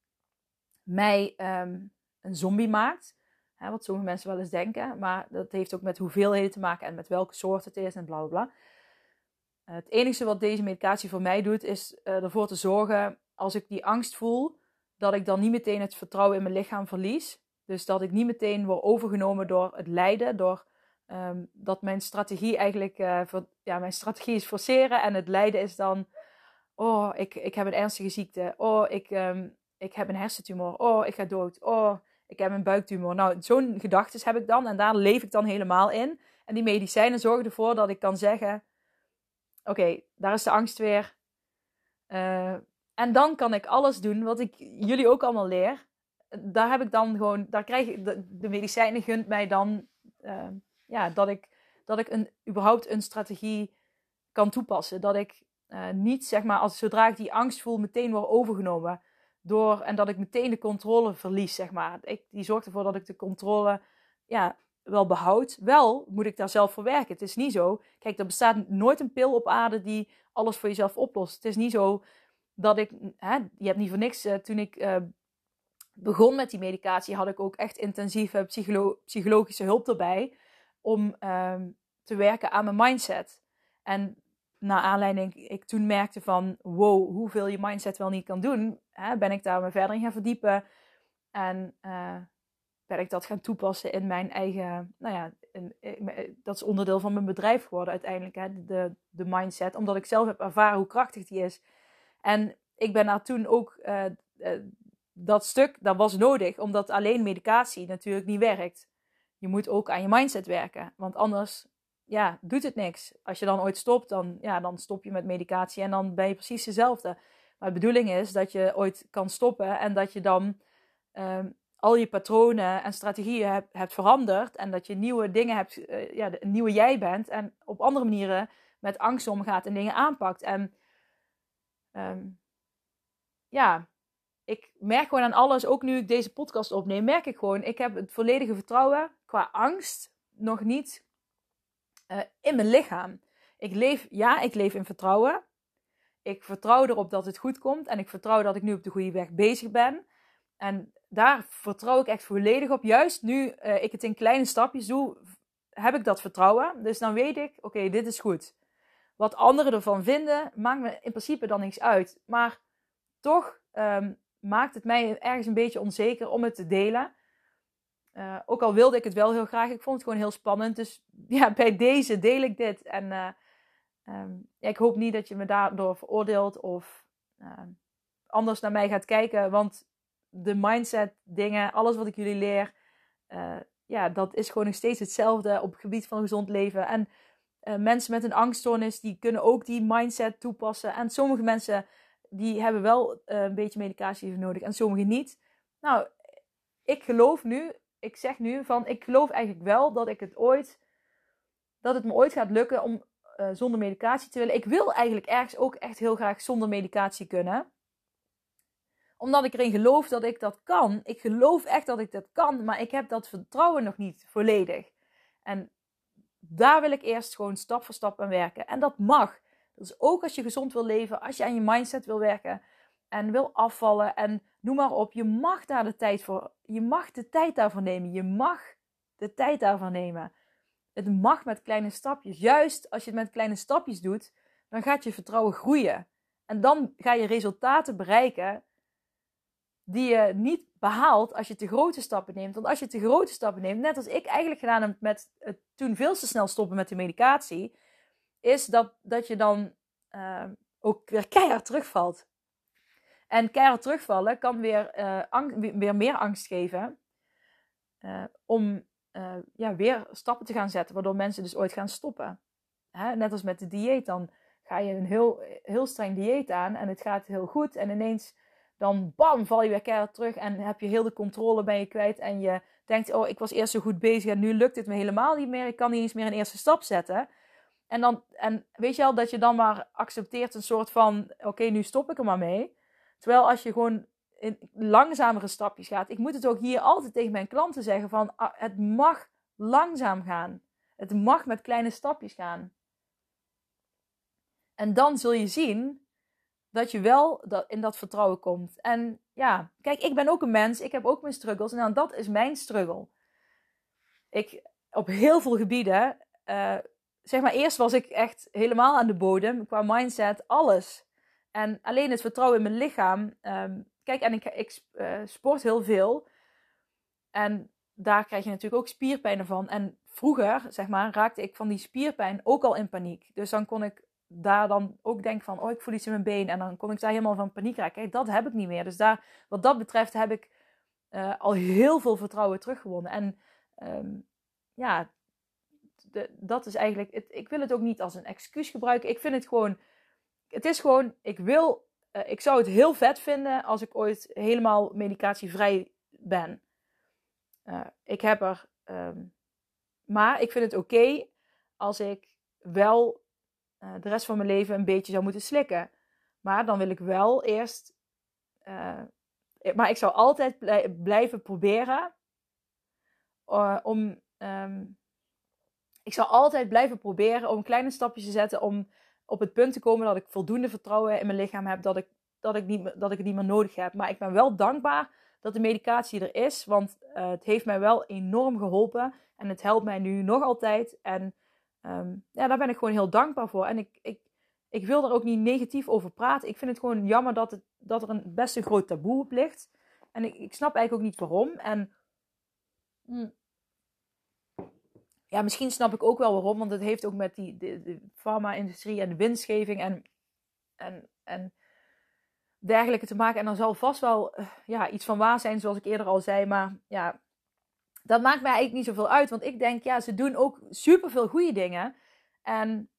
mij um, een zombie maakt. Hè, wat sommige mensen wel eens denken. Maar dat heeft ook met hoeveelheden te maken en met welke soort het is en bla bla bla. Het enige wat deze medicatie voor mij doet, is uh, ervoor te zorgen, als ik die angst voel, dat ik dan niet meteen het vertrouwen in mijn lichaam verlies. Dus dat ik niet meteen word overgenomen door het lijden, door um, dat mijn strategie eigenlijk, uh, ja, mijn strategie is forceren en het lijden is dan, oh, ik, ik heb een ernstige ziekte, oh, ik, um, ik heb een hersentumor, oh, ik ga dood, oh, ik heb een buiktumor. Nou, zo'n gedachtes heb ik dan en daar leef ik dan helemaal in. En die medicijnen zorgen ervoor dat ik kan zeggen, oké, daar is de angst weer. Uh, en dan kan ik alles doen wat ik jullie ook allemaal leer. Daar heb ik dan gewoon, daar krijg de, medicijnen gunt mij dan, uh, ja, dat ik, dat ik een, überhaupt een strategie kan toepassen. Dat ik uh, niet, zeg maar, als, zodra ik die angst voel, meteen word overgenomen. Door, en dat ik meteen de controle verlies, zeg maar. Ik, die zorgt ervoor dat ik de controle, ja, wel behoud. Wel moet ik daar zelf voor werken. Het is niet zo. Kijk, er bestaat nooit een pil op aarde die alles voor jezelf oplost. Het is niet zo dat ik. Hè, je hebt niet voor niks. Uh, toen ik uh, begon met die medicatie, had ik ook echt intensieve psycholo psychologische hulp erbij. Om uh, te werken aan mijn mindset. En naar aanleiding, ik toen merkte van wow, hoeveel je mindset wel niet kan doen, hè, ben ik daar me verder in gaan verdiepen. En uh, ben ik dat gaan toepassen in mijn eigen, nou ja, in, dat is onderdeel van mijn bedrijf geworden uiteindelijk, hè, de, de mindset, omdat ik zelf heb ervaren hoe krachtig die is. En ik ben daar toen ook, dat stuk, dat was nodig, omdat alleen medicatie natuurlijk niet werkt. Je moet ook aan je mindset werken, want anders, ja, doet het niks. Als je dan ooit stopt, dan, ja, dan stop je met medicatie en dan ben je precies dezelfde. Maar de bedoeling is dat je ooit kan stoppen en dat je dan um, al je patronen en strategieën hebt, veranderd. En dat je nieuwe dingen hebt, uh, ja, een nieuwe jij bent. En op andere manieren met angst omgaat en dingen aanpakt. En um, ja, ik merk gewoon aan alles, ook nu ik deze podcast opneem, merk ik gewoon, ik heb het volledige vertrouwen qua angst nog niet uh, in mijn lichaam. Ik leef, ja, ik leef in vertrouwen. Ik vertrouw erop dat het goed komt en ik vertrouw dat ik nu op de goede weg bezig ben. En daar vertrouw ik echt volledig op. Juist nu uh, ik het in kleine stapjes doe, heb ik dat vertrouwen. Dus dan weet ik, oké, dit is goed. Wat anderen ervan vinden, maakt me in principe dan niks uit. Maar toch um, maakt het mij ergens een beetje onzeker om het te delen. Uh, ook al wilde ik het wel heel graag, ik vond het gewoon heel spannend. Dus ja, bij deze deel ik dit. En uh, um, ja, ik hoop niet dat je me daardoor veroordeelt of uh, anders naar mij gaat kijken. Want de mindset dingen, alles wat ik jullie leer, uh, ja, dat is gewoon nog steeds hetzelfde op het gebied van gezond leven. En mensen met een angststoornis, die kunnen ook die mindset toepassen. En sommige mensen die hebben wel eh, een beetje medicatie nodig en sommigen niet. Nou, ik geloof nu, ik zeg nu van, ik geloof eigenlijk wel dat ik het ooit, dat het me ooit gaat lukken om uh, zonder medicatie te willen. Ik wil eigenlijk ergens ook echt heel graag zonder medicatie kunnen. Omdat ik erin geloof dat ik dat kan. Ik geloof echt dat ik dat kan, maar ik heb dat vertrouwen nog niet volledig. En daar wil ik eerst gewoon stap voor stap aan werken. En dat mag. Dus ook als je gezond wil leven, als je aan je mindset wil werken en wil afvallen en noem maar op. Je mag daar de tijd voor. Je mag de tijd daarvoor nemen. Je mag de tijd daarvoor nemen. Het mag met kleine stapjes. Juist als je het met kleine stapjes doet, dan gaat je vertrouwen groeien. En dan ga je resultaten bereiken die je niet behaalt als je te grote stappen neemt. Want als je te grote stappen neemt, net als ik eigenlijk gedaan heb met het toen veel te snel stoppen met de medicatie, is dat, dat je dan uh, ook weer keihard terugvalt. En keihard terugvallen kan weer, angst, weer meer angst geven uh, om ja, weer stappen te gaan zetten, waardoor mensen dus ooit gaan stoppen. Hè? Net als met de dieet, dan ga je een heel, heel streng dieet aan en het gaat heel goed en ineens dan bam, val je weer keihard terug en heb je heel de controle ben je kwijt. En je denkt, oh, ik was eerst zo goed bezig en nu lukt het me helemaal niet meer. Ik kan niet eens meer een eerste stap zetten. En, dan, en weet je al dat je dan maar accepteert een soort van, oké, nu stop ik er maar mee. Terwijl als je gewoon in langzamere stapjes gaat. Ik moet het ook hier altijd tegen mijn klanten zeggen van, ah, het mag langzaam gaan. Het mag met kleine stapjes gaan. En dan zul je zien dat je wel in dat vertrouwen komt. En ja, kijk, ik ben ook een mens. Ik heb ook mijn struggles. En nou, dat is mijn struggle. Ik, op heel veel gebieden, uh, zeg maar, eerst was ik echt helemaal aan de bodem. Qua mindset, alles. En alleen het vertrouwen in mijn lichaam. Um, kijk, en ik, ik uh, sport heel veel. En daar krijg je natuurlijk ook spierpijn van. En vroeger, zeg maar, raakte ik van die spierpijn ook al in paniek. Dus dan kon ik daar dan ook denk van, oh, ik voel iets in mijn been. En dan kon ik daar helemaal van paniek raken. Kijk, dat heb ik niet meer. Dus daar, wat dat betreft heb ik uh, al heel veel vertrouwen teruggewonnen. En um, ja, dat is eigenlijk, ik wil het ook niet als een excuus gebruiken. Ik vind het gewoon, het is gewoon, ik wil, uh, ik zou het heel vet vinden als ik ooit helemaal medicatievrij ben. Uh, ik heb er, um, maar ik vind het oké als ik wel uh, de rest van mijn leven een beetje zou moeten slikken. Maar dan wil ik wel eerst. Maar ik zou altijd blij, blijven proberen. Om. Um, ik zou altijd blijven proberen om kleine stapjes te zetten. Om op het punt te komen dat ik voldoende vertrouwen in mijn lichaam heb. Dat ik, dat ik, niet, dat ik het niet meer nodig heb. Maar ik ben wel dankbaar dat de medicatie er is. Want het heeft mij wel enorm geholpen. En het helpt mij nu nog altijd. En um, ja, daar ben ik gewoon heel dankbaar voor. En ik, ik, ik wil er ook niet negatief over praten. Ik vind het gewoon jammer dat, het, dat er een best een groot taboe op ligt. En ik, ik snap eigenlijk ook niet waarom. En mm, ja, misschien snap ik ook wel waarom. Want het heeft ook met die, de, de farma-industrie en de winstgeving en, en, en dergelijke te maken. En dan zal vast wel uh, ja, iets van waar zijn, zoals ik eerder al zei. Maar ja, dat maakt mij eigenlijk niet zoveel uit. Want ik denk, ja, ze doen ook superveel goede dingen. En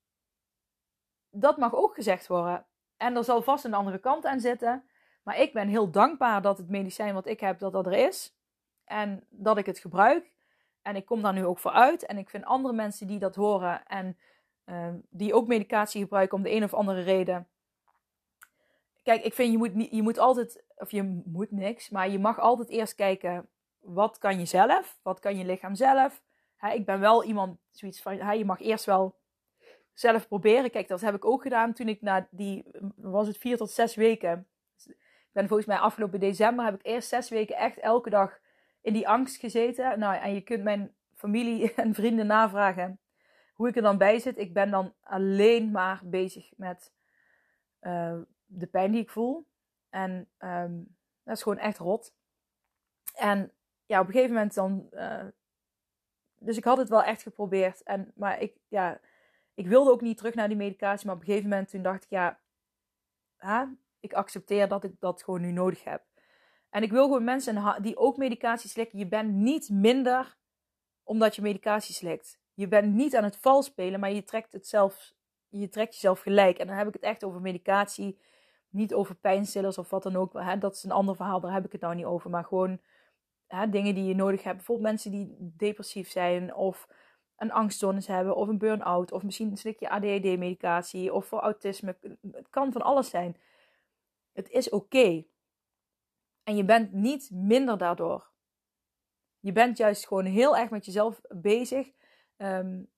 dat mag ook gezegd worden. En er zal vast een andere kant aan zitten. Maar ik ben heel dankbaar dat het medicijn wat ik heb, dat dat er is. En dat ik het gebruik. En ik kom daar nu ook voor uit. En ik vind andere mensen die dat horen en uh, die ook medicatie gebruiken om de een of andere reden. Kijk, ik vind je moet, je moet altijd, of je moet niks, maar je mag altijd eerst kijken wat kan je zelf? Wat kan je lichaam zelf? ik ben wel iemand, zoiets van, je mag eerst wel zelf proberen. Kijk, dat heb ik ook gedaan toen ik na die, was het vier tot zes weken. Ik ben volgens mij afgelopen december, heb ik eerst zes weken echt elke dag in die angst gezeten. Nou, en je kunt mijn familie en vrienden navragen hoe ik er dan bij zit. Ik ben dan alleen maar bezig met uh, de pijn die ik voel. En um, dat is gewoon echt rot. En ja, op een gegeven moment dan. Uh, dus ik had het wel echt geprobeerd. En, maar ik, ja, ik wilde ook niet terug naar die medicatie. Maar op een gegeven moment toen dacht ik, ja, hè, ik accepteer dat ik dat gewoon nu nodig heb. En ik wil gewoon mensen die ook medicatie slikken. Je bent niet minder omdat je medicatie slikt. Je bent niet aan het vals spelen, maar je trekt het zelf, je trekt jezelf gelijk. En dan heb ik het echt over medicatie niet over pijnstillers of wat dan ook. Hè, dat is een ander verhaal, daar heb ik het nou niet over. Maar gewoon hè, dingen die je nodig hebt. Bijvoorbeeld mensen die depressief zijn of een angststoornis hebben of een burn-out. Of misschien een stukje ADHD-medicatie of voor autisme. Het kan van alles zijn. Het is oké. En je bent niet minder daardoor. Je bent juist gewoon heel erg met jezelf bezig. Um,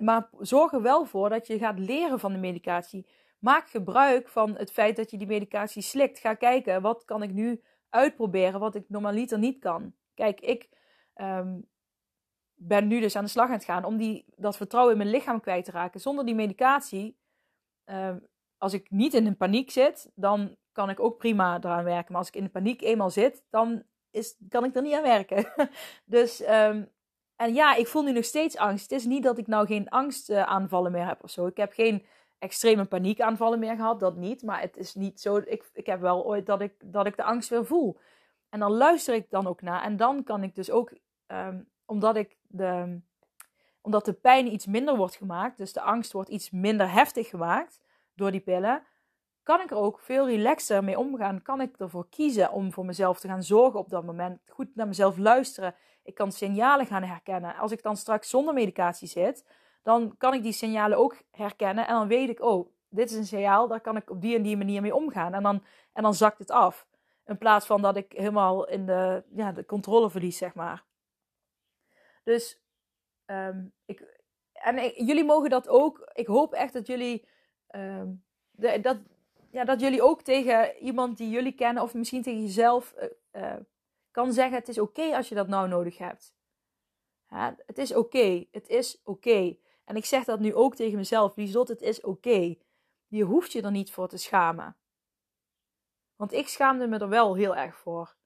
maar zorg er wel voor dat je gaat leren van de medicatie. Maak gebruik van het feit dat je die medicatie slikt. Ga kijken, wat kan ik nu uitproberen wat ik normaliter niet kan. Kijk, ik um, ben nu dus aan de slag aan het gaan om die, dat vertrouwen in mijn lichaam kwijt te raken. Zonder die medicatie, um, als ik niet in een paniek zit, dan kan ik ook prima eraan werken. Maar als ik in paniek eenmaal zit, dan is, kan ik er niet aan werken. dus, um, en ja, ik voel nu nog steeds angst. Het is niet dat ik nou geen angstaanvallen meer heb of zo. Ik heb geen extreme paniekaanvallen meer gehad, dat niet. Maar het is niet zo, ik, ik heb wel ooit dat ik, dat ik de angst weer voel. En dan luister ik dan ook naar. En dan kan ik dus ook, um, omdat ik de, omdat de pijn iets minder wordt gemaakt, dus de angst wordt iets minder heftig gemaakt door die pillen, kan ik er ook veel relaxer mee omgaan. Kan ik ervoor kiezen om voor mezelf te gaan zorgen op dat moment. Goed naar mezelf luisteren. Ik kan signalen gaan herkennen. Als ik dan straks zonder medicatie zit, dan kan ik die signalen ook herkennen. En dan weet ik, oh, dit is een signaal, daar kan ik op die en die manier mee omgaan. En dan, en dan zakt het af. In plaats van dat ik helemaal in de, ja, de controle verlies, zeg maar. Dus um, ik, en jullie mogen dat ook. Ik hoop echt dat jullie um, de, dat, ja, dat jullie ook tegen iemand die jullie kennen of misschien tegen jezelf uh, uh, kan zeggen: Het is oké als je dat nou nodig hebt. Ja, het is oké. Het is oké. En ik zeg dat nu ook tegen mezelf: Liesot, het is oké. Je hoeft je er niet voor te schamen. Want ik schaamde me er wel heel erg voor.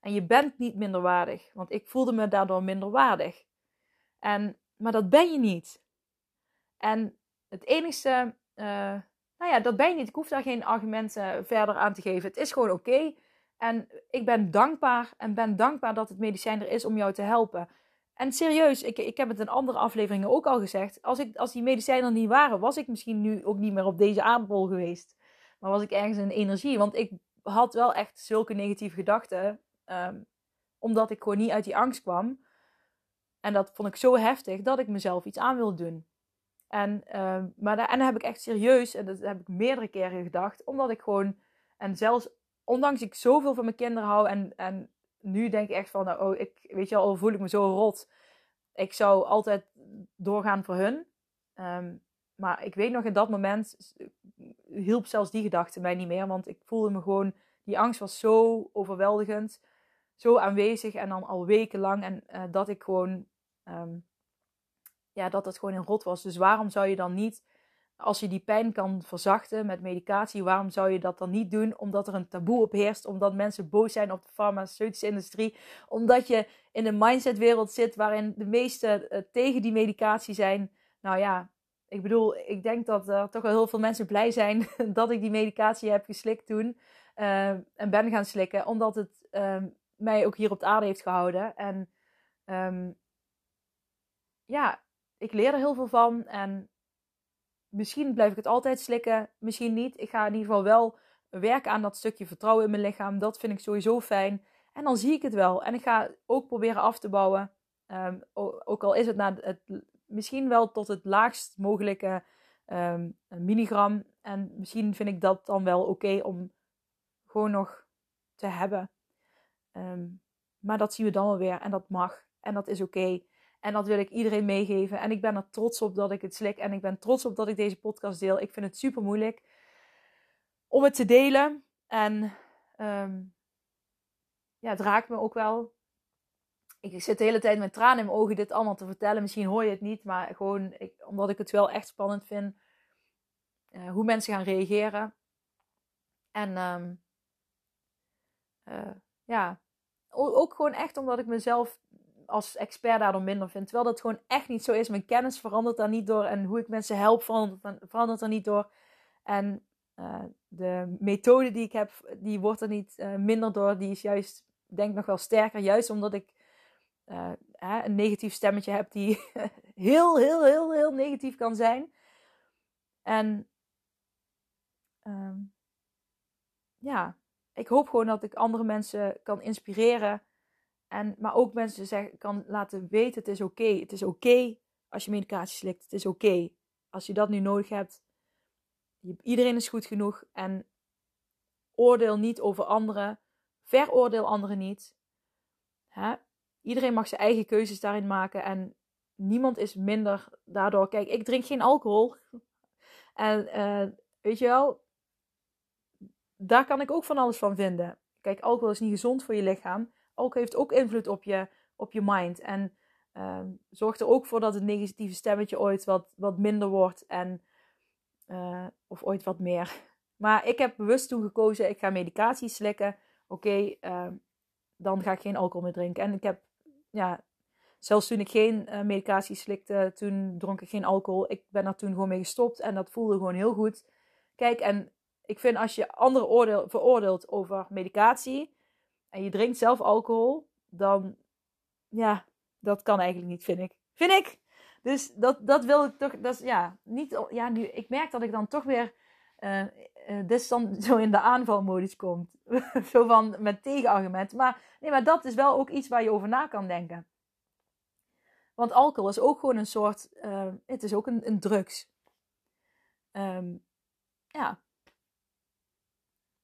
En je bent niet minderwaardig, want ik voelde me daardoor minderwaardig. En, maar dat ben je niet. En het enige uh, nou ja, dat ben je niet. Ik hoef daar geen argumenten verder aan te geven. Het is gewoon oké. En ik ben dankbaar en ben dankbaar dat het medicijn er is om jou te helpen. En serieus, ik, ik heb het in andere afleveringen ook al gezegd. Als, ik, als die medicijnen er niet waren, was ik misschien nu ook niet meer op deze aardbol geweest. Maar was ik ergens in energie. Want ik had wel echt zulke negatieve gedachten. Um, omdat ik gewoon niet uit die angst kwam. En dat vond ik zo heftig dat ik mezelf iets aan wilde doen. En, uh, maar daar, heb ik echt serieus, en dat heb ik meerdere keren gedacht, omdat ik gewoon, en zelfs ondanks ik zoveel van mijn kinderen hou, en, en nu denk ik echt van, nou, oh, ik, weet je al, voel ik me zo rot. Ik zou altijd doorgaan voor hun. Um, maar ik weet nog, in dat moment hielp zelfs die gedachte mij niet meer, want ik voelde me gewoon, die angst was zo overweldigend, zo aanwezig en dan al wekenlang. En uh, dat ik gewoon um, ja, dat het gewoon een rot was. Dus waarom zou je dan niet, als je die pijn kan verzachten met medicatie, waarom zou je dat dan niet doen? Omdat er een taboe op heerst, omdat mensen boos zijn op de farmaceutische industrie, omdat je in een mindsetwereld zit waarin de meesten uh, tegen die medicatie zijn. Nou ja, ik bedoel, ik denk dat er toch wel heel veel mensen blij zijn dat ik die medicatie heb geslikt toen. Uh, en ben gaan slikken, omdat het uh, mij ook hier op de aarde heeft gehouden. En um, ja, ik leer er heel veel van. En misschien blijf ik het altijd slikken, misschien niet. Ik ga in ieder geval wel werken aan dat stukje vertrouwen in mijn lichaam. Dat vind ik sowieso fijn. En dan zie ik het wel. En ik ga ook proberen af te bouwen. Um, ook al is het, naar het misschien wel tot het laagst mogelijke um, milligram. En misschien vind ik dat dan wel oké om gewoon nog te hebben. Um, maar dat zien we dan wel weer. En dat mag. En dat is oké. En dat wil ik iedereen meegeven. En ik ben er trots op dat ik het slik. En ik ben trots op dat ik deze podcast deel. Ik vind het super moeilijk om het te delen. En um, ja, het raakt me ook wel. Ik zit de hele tijd met tranen in mijn ogen dit allemaal te vertellen. Misschien hoor je het niet, maar gewoon ik, omdat ik het wel echt spannend vind. Uh, hoe mensen gaan reageren. En um, uh, ja, ook gewoon echt omdat ik mezelf als expert daardoor minder vind. Terwijl dat gewoon echt niet zo is. Mijn kennis verandert daar niet door. En hoe ik mensen help verandert, verandert er niet door. En uh, de methode die ik heb, die wordt er niet uh, minder door. Die is juist, denk ik, nog wel sterker. Juist omdat ik uh, een negatief stemmetje heb die heel, heel, heel, heel negatief kan zijn. En um, ja, ik hoop gewoon dat ik andere mensen kan inspireren. En, maar ook mensen zeggen, kan laten weten: het is oké. Het is oké als je medicatie slikt. Het is oké. Als je dat nu nodig hebt. Iedereen is goed genoeg. En oordeel niet over anderen. Veroordeel anderen niet. Hè? Iedereen mag zijn eigen keuzes daarin maken. En niemand is minder daardoor. Kijk, ik drink geen alcohol. En uh, weet je wel, daar kan ik ook van alles van vinden. Kijk, alcohol is niet gezond voor je lichaam. Alcohol heeft ook invloed op je, op je mind. En uh, zorgt er ook voor dat het negatieve stemmetje ooit wat, wat minder wordt. En, uh, of ooit wat meer. Maar ik heb bewust toen gekozen, ik ga medicatie slikken. Oké, ehm, dan ga ik geen alcohol meer drinken. En ik heb, ja, zelfs toen ik geen uh, medicatie slikte, toen dronk ik geen alcohol. Ik ben daar toen gewoon mee gestopt en dat voelde gewoon heel goed. Kijk, en ik vind als je anderen oordeel, veroordeelt over medicatie je drinkt zelf alcohol, dan ja, dat kan eigenlijk niet, vind ik. Vind ik! Dus dat, dat wil ik toch, dat is ja, niet, ja, nu, ik merk dat ik dan toch weer, uh, dus dan zo in de aanvalmodus komt. zo van, met tegenargumenten. Maar, nee, maar dat is wel ook iets waar je over na kan denken. Want alcohol is ook gewoon een soort, uh, het is ook een, een drugs. Um, ja,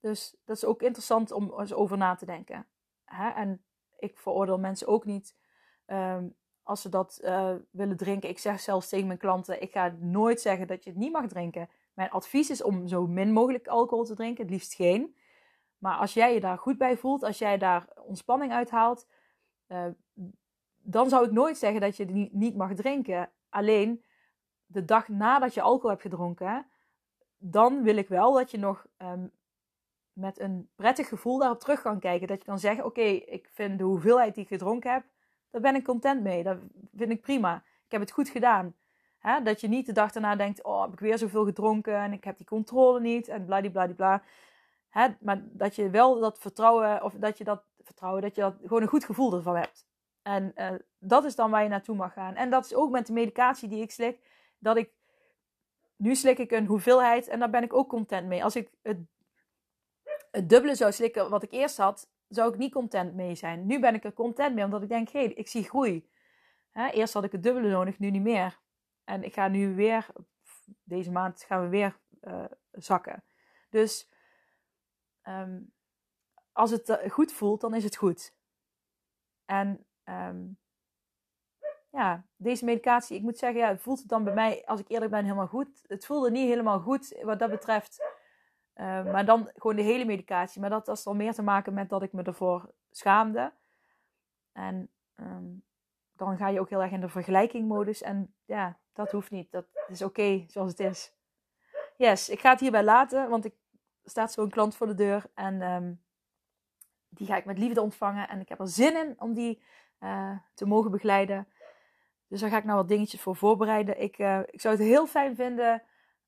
dus dat is ook interessant om eens over na te denken. Hè? En ik veroordeel mensen ook niet um, als ze dat uh, willen drinken. Ik zeg zelfs tegen mijn klanten: ik ga nooit zeggen dat je het niet mag drinken. Mijn advies is om zo min mogelijk alcohol te drinken, het liefst geen. Maar als jij je daar goed bij voelt, als jij daar ontspanning uithaalt, uh, dan zou ik nooit zeggen dat je het niet mag drinken. Alleen de dag nadat je alcohol hebt gedronken, dan wil ik wel dat je nog um, met een prettig gevoel daarop terug kan kijken. Dat je kan zeggen: Oké, ik vind de hoeveelheid die ik gedronken heb, daar ben ik content mee. Dat vind ik prima. Ik heb het goed gedaan. Dat je niet de dag daarna denkt: Oh, heb ik weer zoveel gedronken en ik heb die controle niet en bladibladibla. Hè? Maar dat je wel dat vertrouwen, of dat je dat vertrouwen, dat je dat gewoon een goed gevoel ervan hebt. En uh, dat is dan waar je naartoe mag gaan. En dat is ook met de medicatie die ik slik. Dat ik, nu slik ik een hoeveelheid en daar ben ik ook content mee. Als ik het het dubbele zou slikken wat ik eerst had, zou ik niet content mee zijn. Nu ben ik er content mee, omdat ik denk, hé, hey, ik zie groei. Hè, eerst had ik het dubbele nodig, nu niet meer. En ik ga nu weer, deze maand gaan we weer uh, zakken. Dus um, als het eh, goed voelt, dan is het goed. En um, ja, deze medicatie, ik moet zeggen, ja, voelt het dan bij mij, als ik eerlijk ben, helemaal goed. Het voelde niet helemaal goed wat dat betreft uh, maar dan gewoon de hele medicatie. Maar dat had al meer te maken met dat ik me ervoor schaamde. En um, dan ga je ook heel erg in de vergelijkingmodus. En ja, dat hoeft niet. Dat is oké zoals het is. Yes, ik ga het hierbij laten, want ik staat zo'n klant voor de deur. En um, die ga ik met liefde ontvangen. En ik heb er zin in om die uh, te mogen begeleiden. Dus daar ga ik nou wat dingetjes voor voorbereiden. Ik, uh, ik zou het heel fijn vinden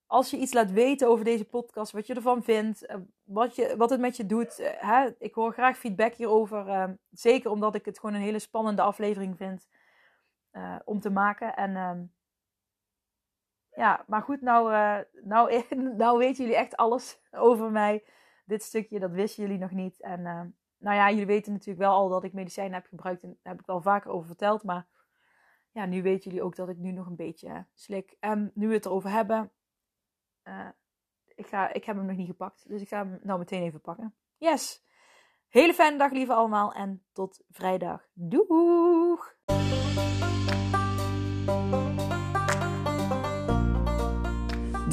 als je iets laat weten over deze podcast, wat je ervan vindt, eh, wat, je, wat het met je doet. Eh, hè? Ik hoor graag feedback hierover. Uh, zeker omdat ik het gewoon een hele spannende aflevering vind uh, om te maken. En uh, ja, maar goed, nou, nou, nou weten jullie echt alles over mij. Dit stukje, dat wisten jullie nog niet. En nou ja, jullie weten natuurlijk wel al dat ik medicijnen heb gebruikt. En daar heb ik wel vaker over verteld. Maar ja, nu weten jullie ook dat ik nu nog een beetje slik. En nu we het erover hebben, uh, ik, ga, ik heb hem nog niet gepakt. Dus ik ga hem nou meteen even pakken. Yes! Hele fijne dag, lieve allemaal. En tot vrijdag. Doeg!